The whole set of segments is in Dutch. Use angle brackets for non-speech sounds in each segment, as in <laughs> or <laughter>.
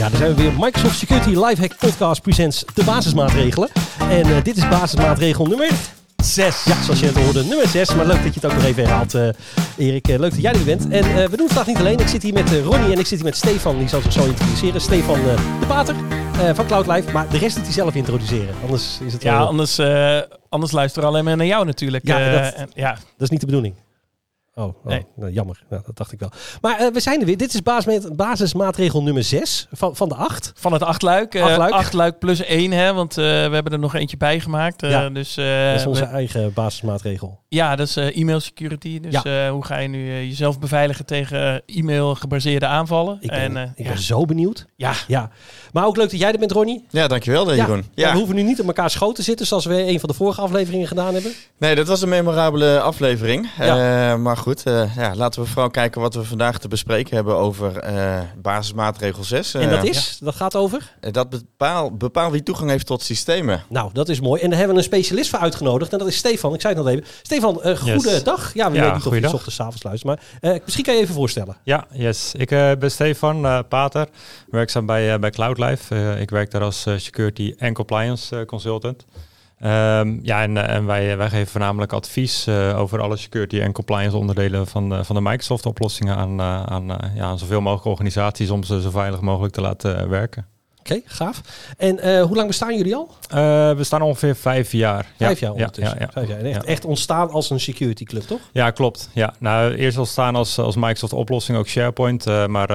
Ja, daar zijn we weer. Microsoft Security Lifehack Podcast presents de basismaatregelen. En eh, dit is basismaatregel nummer 6. Ja, zoals je net hoorde, nummer 6. Maar leuk dat je het ook nog even herhaalt, eh, Erik. Eh, leuk dat jij er bent. En we doen het vandaag niet alleen. Ik zit hier met Ronnie en ik zit hier met Stefan. Die zal zich zo introduceren. Stefan de Pater van Cloud Life. Maar de rest doet hij zelf introduceren. Anders is het Ja, wel... anders, anders luisteren we alleen maar naar jou natuurlijk. Ja, dat- en- ja. Dat is niet de bedoeling. Oh, oh Nee. nou, jammer. Nou, dat dacht ik wel. Maar eh, we zijn er weer. Dit is basisma- basismaatregel nummer 6 van, van de 8. Van het achtluik. eh Achtluik. achtluik plus één, hè, want eh, we hebben er nog eentje bij gemaakt. Eh, Ja, dus, eh, Dat is onze we- eigen basismaatregel. ja, dat is eh, e-mail security. Dus Ja. eh, hoe ga je nu jezelf beveiligen tegen e-mail gebaseerde aanvallen? Ik ben, en, eh, ik ja. ben zo benieuwd. ja, Ja. Maar ook leuk dat jij er bent, Ronnie. Ja, dankjewel, Jeroen. Ja, We hoeven nu niet op elkaar schoot te zitten zoals we een van de vorige afleveringen gedaan hebben. nee, dat was een memorabele aflevering. Ja. Eh, maar goed, eh, ja, laten we vooral kijken wat we vandaag te bespreken hebben over eh, basismaatregel 6. En dat Eh, is, dat gaat over. dat bepaalt bepaal wie toegang heeft tot systemen. Nou, dat is mooi. En daar hebben we een specialist voor uitgenodigd. En dat is Stefan. Ik zei het nog even. Stefan, eh goedendag. Ja, we Ja, weten niet of je s ochtends 's avonds luistert. Maar eh, misschien kan je even voorstellen. Ja, yes. Ik eh, ben Stefan Pater, werkzaam bij, bij CloudLife. Ik werk daar als security en compliance consultant. Ehm, ja, en, eh, en wij, wij geven voornamelijk advies eh, over alle security en compliance onderdelen van, eh, van de Microsoft oplossingen aan, eh, aan, ja, aan zoveel mogelijk organisaties om ze zo veilig mogelijk te laten werken. Oké, gaaf. En hoe lang bestaan jullie al? We staan ongeveer vijf jaar. Ja, Vijf jaar ja, ondertussen. Ja, ja. Vijf jaar. En echt, ontstaan als een security club, toch? Ja, klopt. Ja, nou, eerst al staan als, als Microsoft oplossing ook SharePoint, maar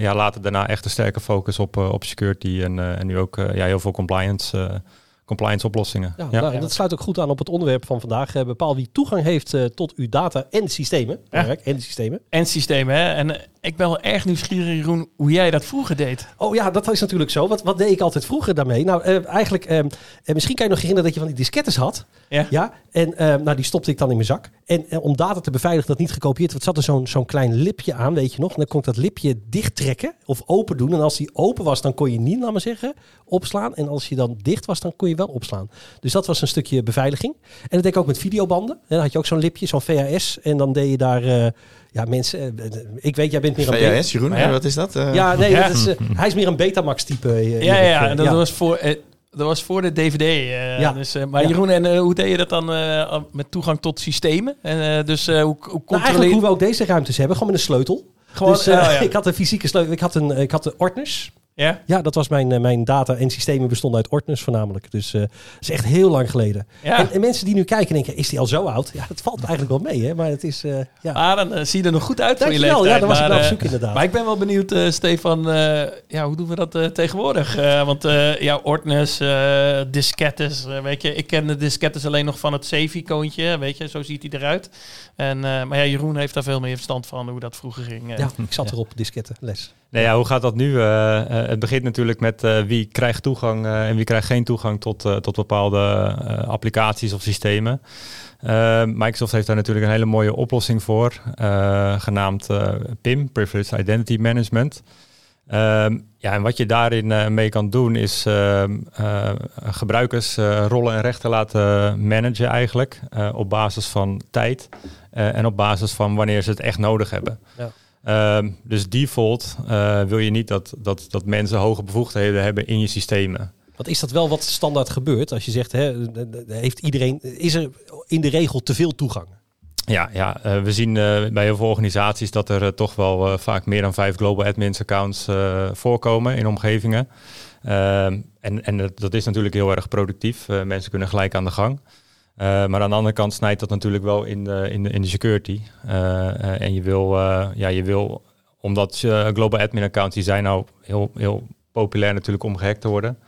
ja, later daarna echt een sterke focus op, op security en, en nu ook ja, heel veel compliance, compliance oplossingen. Ja, Ja. nou, dat sluit ook goed aan op het onderwerp van vandaag. Eh, bepaal wie toegang heeft eh, tot uw data en systemen. Belangrijk, En systemen. en systemen. Hè? En eh, ik ben wel erg nieuwsgierig, Jeroen, hoe jij dat vroeger deed. Oh ja, dat is natuurlijk zo. Wat, wat deed ik altijd vroeger daarmee? Nou, eh, eigenlijk, eh, eh, misschien kan je nog herinneren dat je van die diskettes had. Ja. Ja, en eh, nou, die stopte ik dan in mijn zak. En eh, om data te beveiligen dat niet gekopieerd wordt, zat er zo'n zo'n klein lipje aan, weet je nog. En dan kon ik dat lipje dicht trekken of open doen. En als die open was, dan kon je niet, laat maar zeggen, opslaan. En als je dan dicht was, dan kon je wel opslaan. Dus dat was een stukje beveiliging. En dat deed ik ook met videobanden. En dan had je ook zo'n lipje, zo'n VHS. En dan deed je daar, ja mensen, eh, ik weet, jij bent meer een... VHS, Jeroen, ja. wat is dat? Eh, Ja, nee, Ja. dat is, eh, hij is meer een Betamax type. eh, Ja, ja, en dat, Was voor, dat was voor de DVD. eh, Ja. dus, eh, maar Ja. Jeroen, en hoe deed je dat dan eh, met toegang tot systemen? En, eh, dus eh, hoe, hoe Nou, eigenlijk controleer hoe we ook deze ruimtes hebben, gewoon met een sleutel. Gewoon, dus oh, ja. <laughs> ik had een fysieke sleutel. Ik had, een, ik had de ordners. Ja? Ja, dat was mijn, eh, mijn data en systemen bestonden uit ordners voornamelijk. Dus eh, dat is echt heel lang geleden. Ja. En, en mensen die nu kijken denken, is die al zo oud? Ja, dat valt eigenlijk wel mee, hè? Maar het is, eh ja. Ah, dan zie je er nog goed uit voor je leeftijd. ja, daar was ik maar, naar op zoek inderdaad. Maar ik ben wel benieuwd, Stefan, ja, hoe doen we dat tegenwoordig? Want ja, ordners, eh diskettes, weet je, ik ken de diskettes alleen nog van het save-icoontje, weet je, zo ziet hij eruit. En, maar ja, Jeroen heeft daar veel meer verstand van hoe dat vroeger ging. ja, ik zat erop, disketten, Nee, ja, hoe gaat dat nu? Eh, eh, het begint natuurlijk met eh, wie krijgt toegang en wie krijgt geen toegang tot, tot bepaalde applicaties of systemen. Microsoft heeft daar natuurlijk een hele mooie oplossing voor, genaamd PIM, Privileged Identity Management. Ehm, ja, en wat je daarin mee kan doen is eh, gebruikers rollen en rechten laten managen eigenlijk op basis van tijd en op basis van wanneer ze het echt nodig hebben. Ja. Ehm, dus default eh, wil je niet dat, dat, dat mensen hoge bevoegdheden hebben in je systemen. Want is dat wel wat standaard gebeurt? Als je zegt, hè, heeft iedereen, is er in de regel te veel toegang? Ja, ja eh, we zien eh, bij heel veel organisaties dat er toch wel vaak meer dan vijf global admins accounts voorkomen in omgevingen. Ehm, en en dat, dat is natuurlijk heel erg productief. Mensen kunnen gelijk aan de gang. Eh, maar aan de andere kant snijdt dat natuurlijk wel in de, in de, in de security. Eh, eh, en je wil, ja, je wil, omdat global admin accounts, die zijn nou heel, heel populair natuurlijk om gehackt te worden.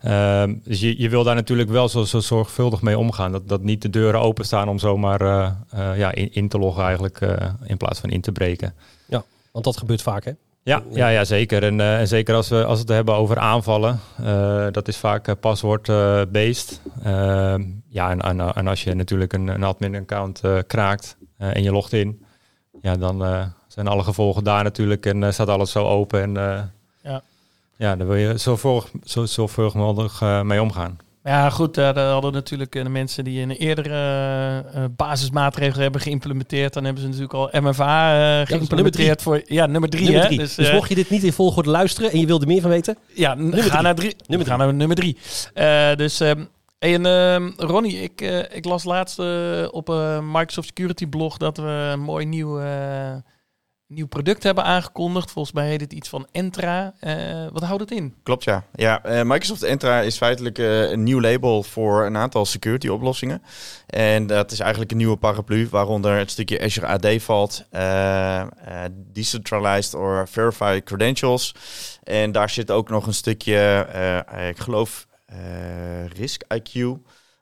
Ehm, dus je, je wil daar natuurlijk wel zo, zo zorgvuldig mee omgaan. Dat, dat niet de deuren openstaan om zomaar ja, in, in te loggen eigenlijk in plaats van in te breken. Ja, want dat gebeurt vaak, hè? Ja, ja, ja zeker. En, uh, en zeker als we, als we het hebben over aanvallen, uh, dat is vaak uh, paswoord-based. Ehm, ja, en, en, en, als je natuurlijk een, een admin-account kraakt en je logt in, ja, dan zijn alle gevolgen daar natuurlijk en staat alles zo open. En ja. ja, daar wil je zo, voor, zo zorgvuldig mogelijk mee omgaan. Ja, goed, daar hadden natuurlijk de mensen die een eerdere uh, basismaatregelen hebben geïmplementeerd. Dan hebben ze natuurlijk al MFA uh, geïmplementeerd voor ja, nummer drie. Nummer hè? drie. Dus, dus mocht je dit niet in volgorde luisteren en je wilde meer van weten? Ja, nummer ga, drie. Naar drie. Nummer ga naar nummer drie. dus um, en uh, Ronnie, ik, ik las laatst op een Microsoft Security blog dat we een mooi nieuw nieuw product hebben aangekondigd. Volgens mij heet het iets van Entra. Uh, wat houdt het in? Klopt, ja. ja uh, Microsoft Entra is feitelijk uh, een nieuw label voor een aantal security oplossingen. En dat is eigenlijk een nieuwe paraplu waaronder het stukje Azure AD valt. decentralized or verified credentials. En daar zit ook nog een stukje, ik geloof, Risk IQ.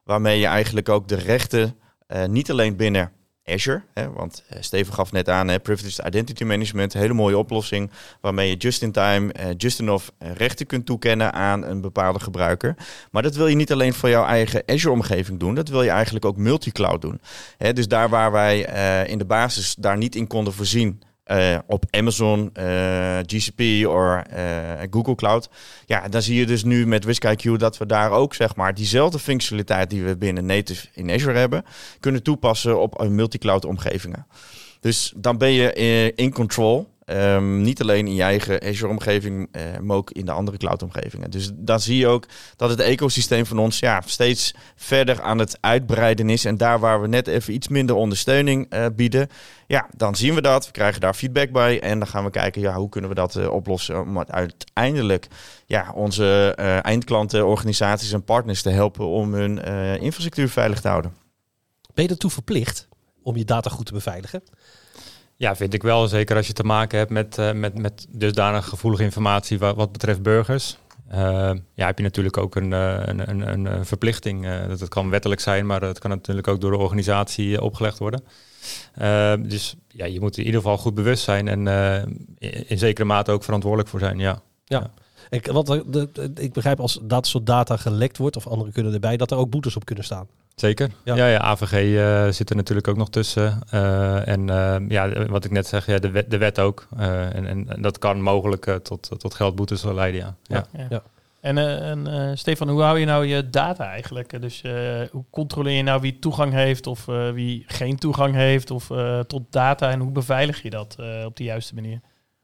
Waarmee je eigenlijk ook de rechten niet alleen binnen Azure. Hè, want uh, Steven gaf net aan, hè, Privileged Identity Management, hele mooie oplossing waarmee je just in time, uh, just enough uh, rechten kunt toekennen aan een bepaalde gebruiker. Maar dat wil je niet alleen voor jouw eigen Azure-omgeving doen, dat wil je eigenlijk ook multi-cloud doen. Hè, dus daar waar wij in de basis daar niet in konden voorzien, uh, op Amazon, uh, GCP of uh, Google Cloud. Ja, dan zie je dus nu met WhiskIQ dat we daar ook zeg maar diezelfde functionaliteit die we binnen native in Azure hebben, kunnen toepassen op multi-cloud omgevingen. Dus dan ben je in control. Um, niet alleen in je eigen Azure-omgeving, uh, maar ook in de andere cloud-omgevingen. Dus dan zie je ook dat het ecosysteem van ons ja, steeds verder aan het uitbreiden is. En daar waar we net even iets minder ondersteuning uh, bieden, ja, dan zien we dat. We krijgen daar feedback bij. En dan gaan we kijken, ja, hoe kunnen we dat uh, oplossen om uiteindelijk ja, onze eindklanten, organisaties en partners te helpen om hun infrastructuur veilig te houden. Ben je ertoe verplicht om je data goed te beveiligen? Ja, vind ik wel. Zeker als je te maken hebt met, uh, met, met dusdanig gevoelige informatie wat, wat betreft burgers. Uh, ja, heb je natuurlijk ook een, een, een, een verplichting. Uh, dat het kan wettelijk zijn, maar het kan natuurlijk ook door de organisatie opgelegd worden. dus ja, je moet in ieder geval goed bewust zijn en in, in zekere mate ook verantwoordelijk voor zijn. Ja. ja. Ik, wat, de, ik begrijp als dat soort data gelekt wordt, of anderen kunnen erbij, dat er ook boetes op kunnen staan. Zeker. Ja, ja, ja AVG uh, zit er natuurlijk ook nog tussen. Uh, en uh, ja, wat ik net zeg, ja, de, wet, de wet ook. En, en, en, dat kan mogelijk tot, tot geldboetes leiden, ja. ja. ja. ja. En, en Stefan, hoe hou je nou je data eigenlijk? Dus hoe controleer je nou wie toegang heeft of wie geen toegang heeft of tot data en hoe beveilig je dat op de juiste manier?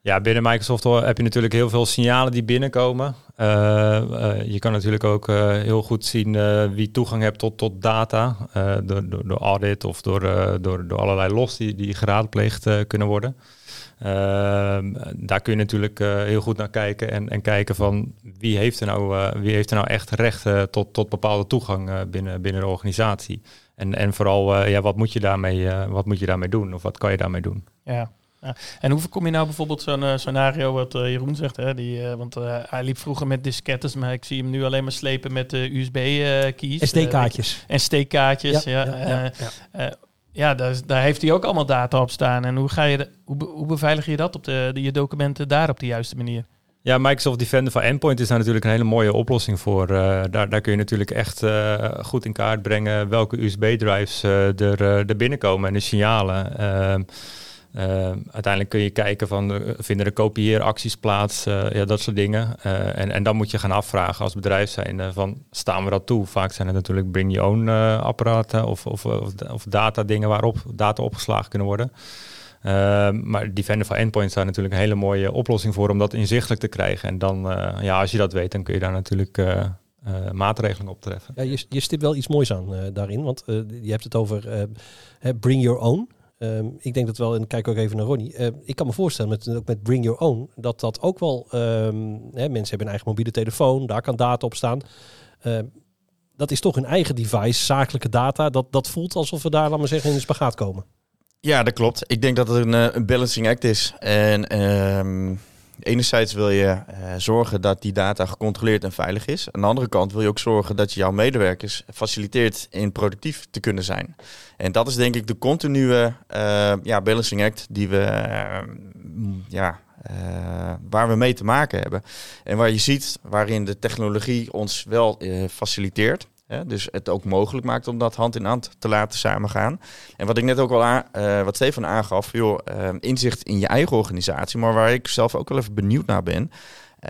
Ja, binnen Microsoft heb je natuurlijk heel veel signalen die binnenkomen. Uh, uh, je kan natuurlijk ook uh, heel goed zien wie toegang hebt tot, tot data. door, door, door, audit of door, door, door allerlei los die, die geraadpleegd kunnen worden. Ehm, daar kun je natuurlijk heel goed naar kijken en, en kijken van wie heeft er nou, wie heeft er nou echt recht tot, tot bepaalde toegang binnen, binnen de organisatie. En, en vooral, ja, wat, moet je daarmee, wat moet je daarmee doen of wat kan je daarmee doen? Ja, ja. En hoe voorkom je nou bijvoorbeeld zo'n uh, scenario wat uh, Jeroen zegt? Hè? Die, uh, want hij liep vroeger met diskettes, maar ik zie hem nu alleen maar slepen met USB-keys. SD-kaartjes. en SD-kaartjes, ja. Ja, ja, ja, ja daar, daar, heeft hij ook allemaal data op staan. En hoe, ga je de, hoe, hoe beveilig je dat op de, de, je documenten daar op de juiste manier? Ja, Microsoft Defender voor Endpoint is daar natuurlijk een hele mooie oplossing voor. daar, daar kun je natuurlijk echt goed in kaart brengen welke USB-drives er, er binnenkomen en de signalen. Ehm, uh, uiteindelijk kun je kijken van uh, vinden er kopieeracties plaats, uh, ja, dat soort dingen. en, en dan moet je gaan afvragen als bedrijf zijn van staan we dat toe? Vaak zijn het natuurlijk bring your own apparaten of, of, of, data dingen waarop data opgeslagen kunnen worden. maar Defender for Endpoint is daar natuurlijk een hele mooie oplossing voor om dat inzichtelijk te krijgen. En dan, ja, als je dat weet, dan kun je daar natuurlijk maatregelen op treffen. Ja, je, je stipt wel iets moois aan daarin, want je hebt het over bring your own. Um, ik denk dat wel, en kijk ook even naar Ronnie. Uh, ik kan me voorstellen, met, ook met Bring Your Own, dat dat ook wel. Um, hè, mensen hebben een eigen mobiele telefoon, daar kan data op staan. Dat is toch een eigen device, zakelijke data. Dat, dat voelt alsof we daar, laten we zeggen, in de spagaat komen. Ja, dat klopt. Ik denk dat het een, eh, een balancing act is. En enerzijds wil je uh, zorgen dat die data gecontroleerd en veilig is. Aan de andere kant wil je ook zorgen dat je jouw medewerkers faciliteert in productief te kunnen zijn. En dat is denk ik de continue uh, ja, balancing act die we uh, ja, waar we mee te maken hebben. En waar je ziet waarin de technologie ons wel faciliteert. Hè, dus het ook mogelijk maakt om dat hand in hand te laten samengaan. En wat ik net ook al aan, wat Stefan aangaf, joh, inzicht in je eigen organisatie, maar waar ik zelf ook wel even benieuwd naar ben.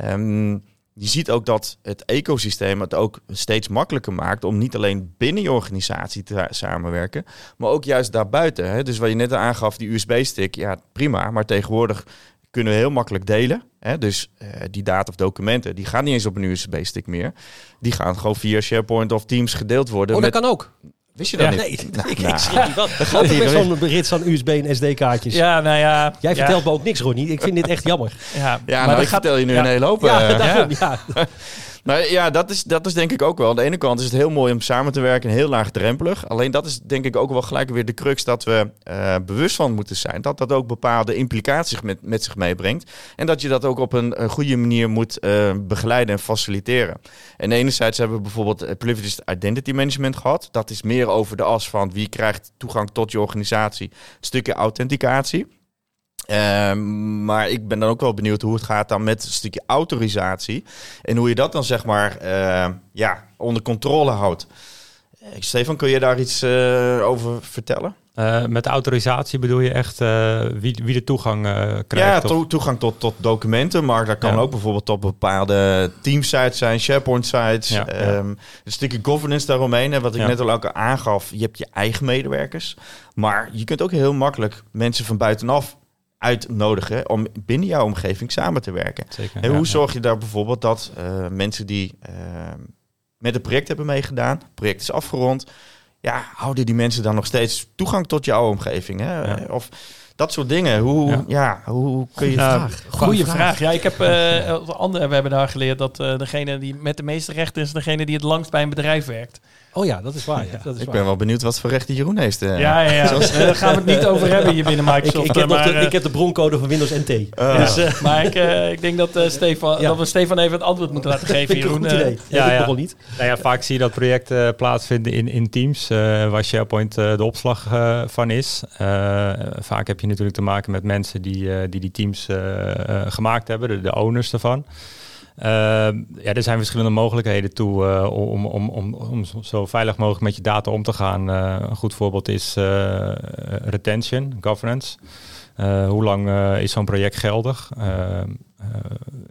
Um, je ziet ook dat het ecosysteem het ook steeds makkelijker maakt om niet alleen binnen je organisatie te samenwerken, maar ook juist daarbuiten. Hè? Dus wat je net aangaf, die USB-stick, ja prima, maar tegenwoordig kunnen we heel makkelijk delen. Hè? Dus uh, die data of documenten, die gaan niet eens op een USB-stick meer. Die gaan gewoon via SharePoint of Teams gedeeld worden. Oh, dat kan ook. Wist je dat niet? Nee, nou, ik, nou, niet wat. Dat is zo'n rits aan USB en SD-kaartjes. Ja, nou ja. Jij vertelt me ook niks, Ronnie. Ik vind dit echt jammer. Ja, ja maar nou, ik vertel je nu een hele hoop. Ja, uh, daarom, ja. <laughs> Maar ja, dat is, dat is denk ik ook wel. Aan de ene kant is het heel mooi om samen te werken, heel laagdrempelig. Alleen dat is denk ik ook wel gelijk weer de crux dat we uh, bewust van moeten zijn. Dat dat ook bepaalde implicaties met, met zich meebrengt. En dat je dat ook op een, goede manier moet uh, begeleiden en faciliteren. En enerzijds hebben we bijvoorbeeld uh, Privileged Identity Management gehad. Dat is meer over de as van wie krijgt toegang tot je organisatie. Stukje authenticatie. Ehm, maar ik ben dan ook wel benieuwd hoe het gaat dan met een stukje autorisatie. En hoe je dat dan zeg maar uh, ja, onder controle houdt. Uh, Stefan, kun je daar iets uh, over vertellen? Uh, met autorisatie bedoel je echt wie, wie de toegang krijgt? Ja, to toegang tot, tot documenten, maar dat kan ja. ook bijvoorbeeld op bepaalde teamsites zijn, SharePoint-sites. Ja, um, een stukje governance daaromheen. En wat ik net al ook aangaf, je hebt je eigen medewerkers. Maar je kunt ook heel makkelijk mensen van buitenaf uitnodigen om binnen jouw omgeving samen te werken. Zeker, en hoe zorg je daar bijvoorbeeld dat uh, mensen die uh, met het project hebben meegedaan, het project is afgerond, ja, houden die mensen dan nog steeds toegang tot jouw omgeving? Hè? Of dat soort dingen. Hoe, ja. ja hoe kun je ja, Goeie vraag. vraag. Ja, ik heb uh, andere webinaar geleerd dat uh, degene die met de meeste rechten is degene die het langst bij een bedrijf werkt. Oh ja, dat is waar. Ja. Dat is ik waar. ben wel benieuwd wat voor rechten Jeroen heeft. Uh. Ja, ja, ja. <laughs> Daar gaan we het niet over hebben hier binnen Microsoft. ik, ik, heb, maar, de, ik heb de broncode van Windows NT. Uh. Dus, uh, maar ik, ik denk dat, Stefan, ja. dat we Stefan even het antwoord moeten laten geven, Jeroen. Een goed idee. Ja, ja. nog niet. Nou ja, vaak zie je dat projecten plaatsvinden in, in teams waar SharePoint de opslag van is. vaak heb je natuurlijk te maken met mensen die die, die teams gemaakt hebben, de, de owners ervan. Uh, ja, er zijn verschillende mogelijkheden toe om, om, om, om zo veilig mogelijk met je data om te gaan. Een goed voorbeeld is retention, governance. hoe lang is zo'n project geldig?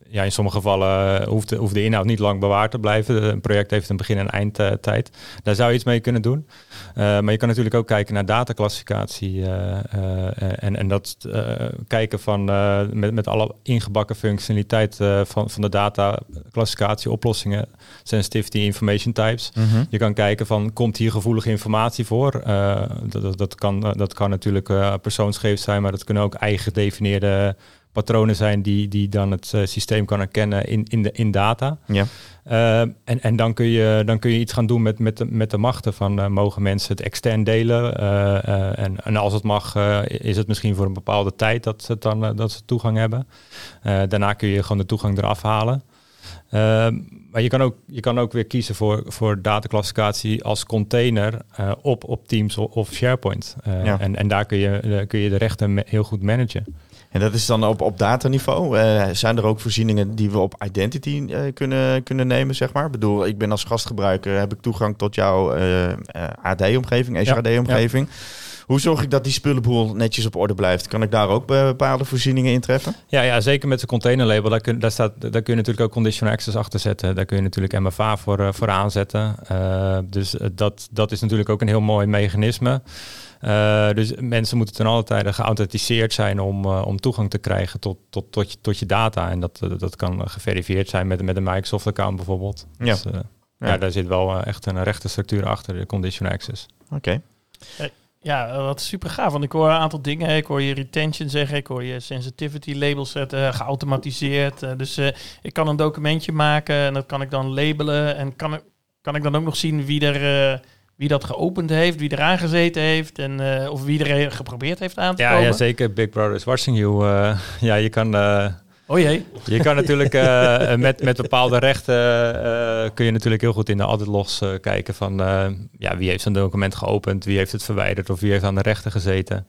Ja, in sommige gevallen hoeft de, hoeft de inhoud niet lang bewaard te blijven. Een project heeft een begin- en eindtijd. Daar zou je iets mee kunnen doen. Maar je kan natuurlijk ook kijken naar dataclassificatie. En, en dat kijken van met, met alle ingebakken functionaliteit van, van de dataclassificatie oplossingen, sensitivity information types. Mm -hmm. Je kan kijken van komt hier gevoelige informatie voor? dat, dat, dat, kan, dat kan natuurlijk persoonsgegevens zijn, maar dat kunnen ook eigen gedefinieerde patronen zijn die, die dan het uh, systeem kan herkennen in, in, de, in data. Ja. Uh, en en dan, kun je, dan kun je iets gaan doen met, met, de, met de machten van uh, mogen mensen het extern delen. en, en als het mag, is het misschien voor een bepaalde tijd dat ze, dan, dat ze toegang hebben. daarna kun je gewoon de toegang eraf halen. maar je kan, ook, je kan ook weer kiezen voor, voor dataclassificatie als container op, op Teams of SharePoint. Ja. en, en daar kun je, kun je de rechten heel goed managen. En dat is dan op, op dataniveau. Uh, zijn er ook voorzieningen die we op identity uh, kunnen, kunnen nemen, zeg maar? Ik bedoel, ik ben als gastgebruiker, heb ik toegang tot jouw uh, AD-omgeving, SRD-omgeving. Ja, Hoe zorg ik dat die spullenboel netjes op orde blijft? Kan ik daar ook bepaalde voorzieningen in treffen? Ja, ja zeker met de containerlabel. Daar kun, daar, staat, daar kun je natuurlijk ook conditional access achter zetten. Daar kun je natuurlijk MFA voor, voor aanzetten. dus dat, dat is natuurlijk ook een heel mooi mechanisme. Uh, dus mensen moeten ten alle tijde geauthenticeerd zijn om, uh, om toegang te krijgen tot, tot, tot, je, tot je data. En dat, dat kan geverifieerd zijn met, met een Microsoft-account bijvoorbeeld. Ja. Dus, uh, ja. ja. daar zit wel echt een rechtenstructuur achter, de conditional access. Oké. Okay. Ja, wat super gaaf. Want ik hoor een aantal dingen. Ik hoor je retention zeggen, ik hoor je sensitivity labels zetten, geautomatiseerd. dus ik kan een documentje maken en dat kan ik dan labelen. En kan, kan ik dan ook nog zien wie er wie dat geopend heeft, wie eraan gezeten heeft en uh, of wie er geprobeerd heeft aan te ja, komen. Ja, zeker. Big Brother is watching you. Ja, je kan... Oh jee. Je kan natuurlijk met, met bepaalde rechten kun je natuurlijk heel goed in de audit logs kijken van ja, wie heeft zo'n document geopend, wie heeft het verwijderd of wie heeft aan de rechten gezeten.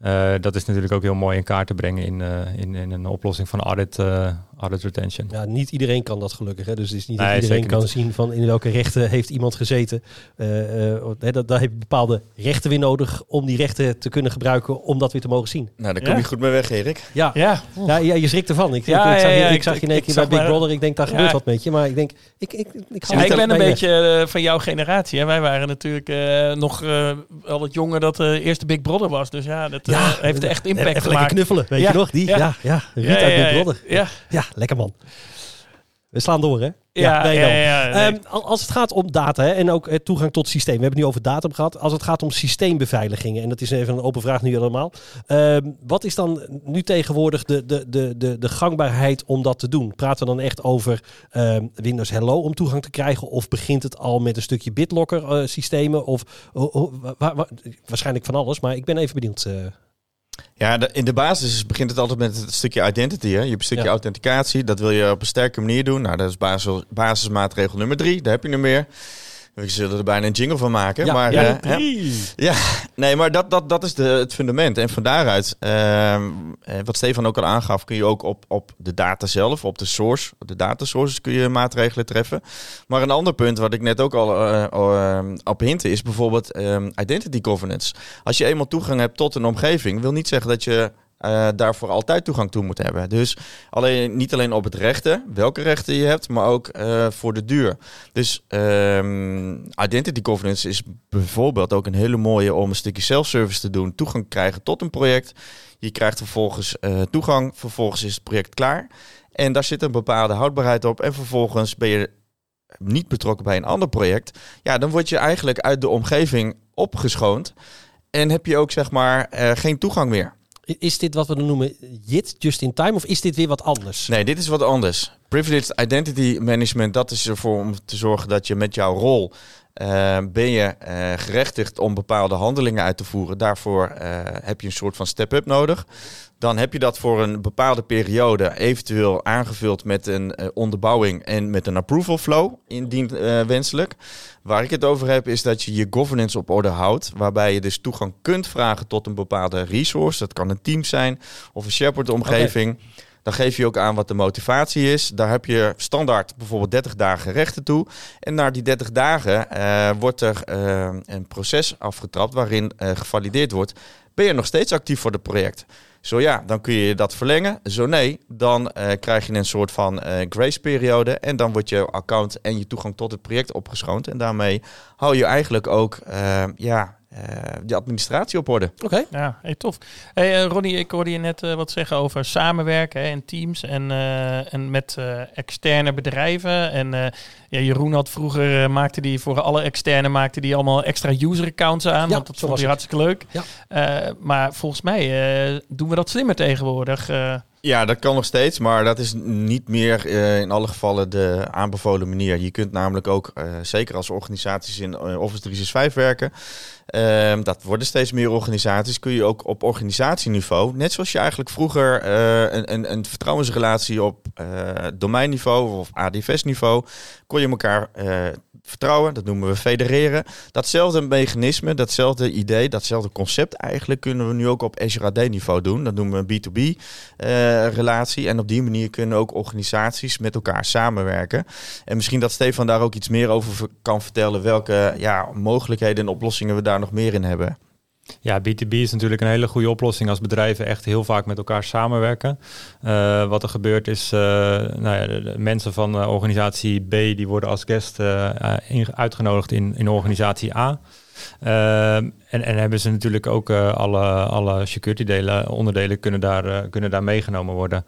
Eh, dat is natuurlijk ook heel mooi in kaart te brengen in, eh, in, in een oplossing van audit, eh, audit retention. Ja, niet iedereen kan dat gelukkig. Hè? Dus het is niet Nee, dat iedereen kan niet. zien van in welke rechten heeft iemand gezeten. Eh, eh, hè, dat, daar heb je bepaalde rechten weer nodig om die rechten te kunnen gebruiken om dat weer te mogen zien. Nou, daar Ja? kom je goed mee weg, Erik. Ja, Ja, ja, ja je schrikt ervan. Ik, Ja, ik, ik zag, ja, je, ja, ik ik- zag je in ik- één keer bij zag Big Brother. Ik denk, daar Ja. gebeurt wat met je. Maar ik denk, ik, ik, ik, het ik ben een je. beetje eh, van jouw generatie. Hè. Wij waren natuurlijk eh, nog eh, wel wat jonger dat de eerste Big Brother was. Dus ja, dat eh, heeft echt impact Even lekker gemaakt. knuffelen, weet Ja, je nog? Die, ja, ja. ja, Ruud Ja, uit ja, Big Brother. Ja, Ja, lekker man. We slaan door, hè? ja, nee, ja, dan. ja, nee. Ehm, al- als het gaat om data hè, en ook eh, toegang tot systeem. We hebben het nu over datum gehad. Als het gaat om systeembeveiligingen. En dat is even een open vraag nu allemaal. Ehm, wat is dan nu tegenwoordig de, de, de, de, de gangbaarheid om dat te doen? Praten we dan echt over ehm, Windows Hello om toegang te krijgen? Of begint het al met een stukje BitLocker eh, systemen? Of ho- ho- wa- wa- wa- waarschijnlijk van alles. Maar ik ben even benieuwd. eh. Ja, de- in de basis begint het altijd met het stukje identity. Hè? Je hebt een stukje Ja. authenticatie. Dat wil je op een sterke manier doen. Nou, dat is basis, basismaatregel nummer drie. Daar heb je nu meer. We zullen er bijna een jingle van maken. Ja, maar, ja, eh? Ja, nee, maar dat, dat, dat is de, het fundament. En van daaruit, eh, wat Stefan ook al aangaf, kun je ook op, op de data zelf, op de source, op de data sources kun je maatregelen treffen. Maar een ander punt wat ik net ook al eh, op hintte is bijvoorbeeld ehm, identity governance. Als je eenmaal toegang hebt tot een omgeving, wil niet zeggen dat je eh, daarvoor altijd toegang toe moet hebben. Dus alleen, niet alleen op het rechten, welke rechten je hebt, maar ook eh, voor de duur. Dus ehm, identity governance is bijvoorbeeld ook een hele mooie om een stukje self-service te doen. Toegang krijgen tot een project. Je krijgt vervolgens eh, toegang, vervolgens is het project klaar. En daar zit een bepaalde houdbaarheid op. En vervolgens ben je niet betrokken bij een ander project. Ja, dan word je eigenlijk uit de omgeving opgeschoond. En heb je ook zeg maar geen toegang meer. Is dit wat we dan noemen JIT, just in time? Of is dit weer wat anders? Nee, dit is wat anders. Privileged Identity Management, dat is ervoor om te zorgen dat je met jouw rol eh, ben je eh, gerechtigd om bepaalde handelingen uit te voeren. Daarvoor eh, heb je een soort van step-up nodig. Dan heb je dat voor een bepaalde periode eventueel aangevuld met een eh, onderbouwing en met een approval flow, indien eh, wenselijk. Waar ik het over heb is dat je je governance op orde houdt, waarbij je dus toegang kunt vragen tot een bepaalde resource. Dat kan een team zijn of een SharePoint-omgeving. Dan geef je ook aan wat de motivatie is. Daar heb je standaard bijvoorbeeld 30 dagen rechten toe. En na die 30 dagen eh, wordt er een proces afgetrapt waarin gevalideerd wordt. Ben je nog steeds actief voor het project? Zo ja, dan kun je dat verlengen. Zo nee, dan eh, krijg je een soort van eh, grace-periode. En dan wordt je account en je toegang tot het project opgeschoond. En daarmee hou je eigenlijk ook eh, ja, de administratie op orde. Oké. Ja, hey, tof. Hey, eh, Ronnie, ik hoorde je net eh, wat zeggen over samenwerken hè, en teams en, eh, en met eh, externe bedrijven. En eh, ja, Jeroen had vroeger, eh, maakte die voor alle externe, maakte die allemaal extra user accounts aan. Ja, want dat vond hij hartstikke leuk. Ja. Eh, maar volgens mij eh, doen we dat slimmer tegenwoordig. Ja, dat kan nog steeds, maar dat is niet meer eh, in alle gevallen de aanbevolen manier. Je kunt namelijk ook, eh, zeker als organisaties in eh, Office 365 werken, ehm, dat worden steeds meer organisaties, kun je ook op organisatieniveau, net zoals je eigenlijk vroeger een, een, een vertrouwensrelatie op domeinniveau of ADFS-niveau, kon je elkaar vertrouwen, dat noemen we federeren. Datzelfde mechanisme, datzelfde idee, datzelfde concept eigenlijk kunnen we nu ook op Azure AD-niveau doen. Dat noemen we een B2B eh, relatie. En op die manier kunnen ook organisaties met elkaar samenwerken. En misschien dat Stefan daar ook iets meer over ver- kan vertellen. Welke ja, mogelijkheden en oplossingen we daar nog meer in hebben. Ja, B2B is natuurlijk een hele goede oplossing als bedrijven echt heel vaak met elkaar samenwerken. Eh, wat er gebeurt is, eh, nou ja, mensen van eh, organisatie B die worden als guest uitgenodigd in, in organisatie A. En, en hebben ze natuurlijk ook alle, alle security delen, onderdelen kunnen daar, kunnen daar meegenomen worden.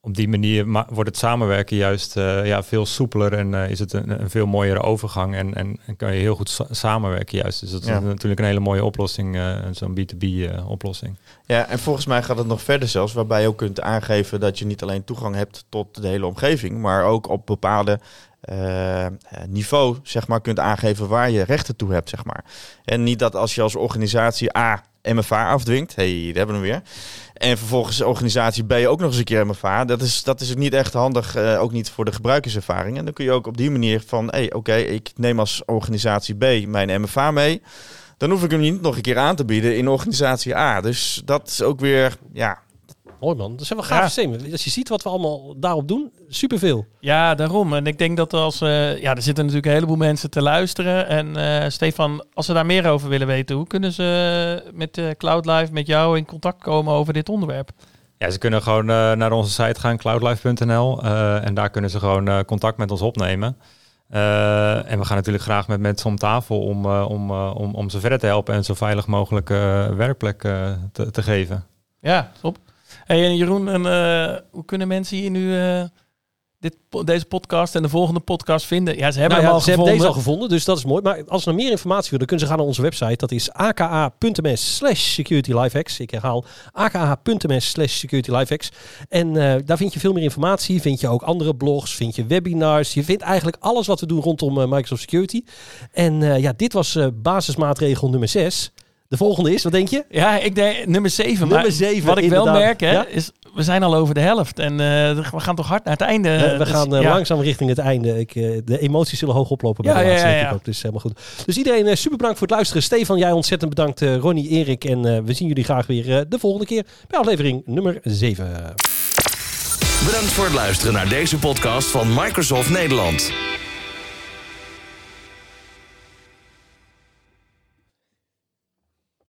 Op die manier ma- wordt het samenwerken juist eh, ja, veel soepeler en eh, is het een, een veel mooiere overgang en, en, en kan je heel goed sa- samenwerken juist. Dus dat Ja. is natuurlijk een hele mooie oplossing, eh, zo'n B2B eh, oplossing. Ja, en volgens mij gaat het nog verder zelfs, waarbij je ook kunt aangeven dat je niet alleen toegang hebt tot de hele omgeving, maar ook op bepaalde niveau, zeg maar, kunt aangeven waar je rechten toe hebt, zeg maar. En niet dat als je als organisatie A MFA afdwingt, hey, daar hebben we hem weer. En vervolgens organisatie B ook nog eens een keer MFA. Dat is, dat is niet echt handig, eh, ook niet voor de gebruikerservaring. En dan kun je ook op die manier van, hey, oké, ik neem als organisatie B mijn MFA mee. dan hoef ik hem niet nog een keer aan te bieden in organisatie A. Dus dat is ook weer, ja, Mooi man. Dat zijn wel gaaf Ja. systemen. Als je ziet wat we allemaal daarop doen, superveel. Ja, daarom. En ik denk dat als... eh, ja, er zitten natuurlijk een heleboel mensen te luisteren. En eh, Stefan, als ze daar meer over willen weten... hoe kunnen ze met eh Cloud Live met jou in contact komen over dit onderwerp? Ja, ze kunnen gewoon eh, naar onze site gaan, cloudlife.nl. eh, en daar kunnen ze gewoon eh, contact met ons opnemen. Eh, en we gaan natuurlijk graag met mensen om tafel om, eh, om, om, om ze verder te helpen en zo veilig mogelijk eh, werkplek te, te geven. Ja, top. Hey, en Jeroen, en, eh, hoe kunnen mensen hier nu eh, dit, deze podcast en de volgende podcast vinden? Ja, ze hebben Nou hem ja, al ze hebben gevonden. deze al gevonden, dus dat is mooi. Maar als ze nog meer informatie willen, kunnen ze gaan naar onze website. Dat is aka.ms slash securitylifehacks. Ik herhaal aka.ms slash securitylifehacks. En eh, daar vind je veel meer informatie. Vind je ook andere blogs, vind je webinars. Je vindt eigenlijk alles wat we doen rondom Microsoft Security. En ja, dit was basismaatregel nummer 6. De volgende is, wat denk je? Ja, ik denk nummer 7. Nummer maar zeven, Wat ik wel merk, hè, Ja? is we zijn al over de helft. En eh, we gaan toch hard naar het einde. We Dus, gaan eh, ja. langzaam richting het einde. Ik, eh, de emoties zullen hoog oplopen bij Ja, de laatste, ja, ook. Dus helemaal goed. Dus iedereen super bedankt voor het luisteren. Stefan, jij ontzettend bedankt. Ronnie, Erik. En eh, we zien jullie graag weer de volgende keer bij aflevering nummer 7. Bedankt voor het luisteren naar deze podcast van Microsoft Nederland.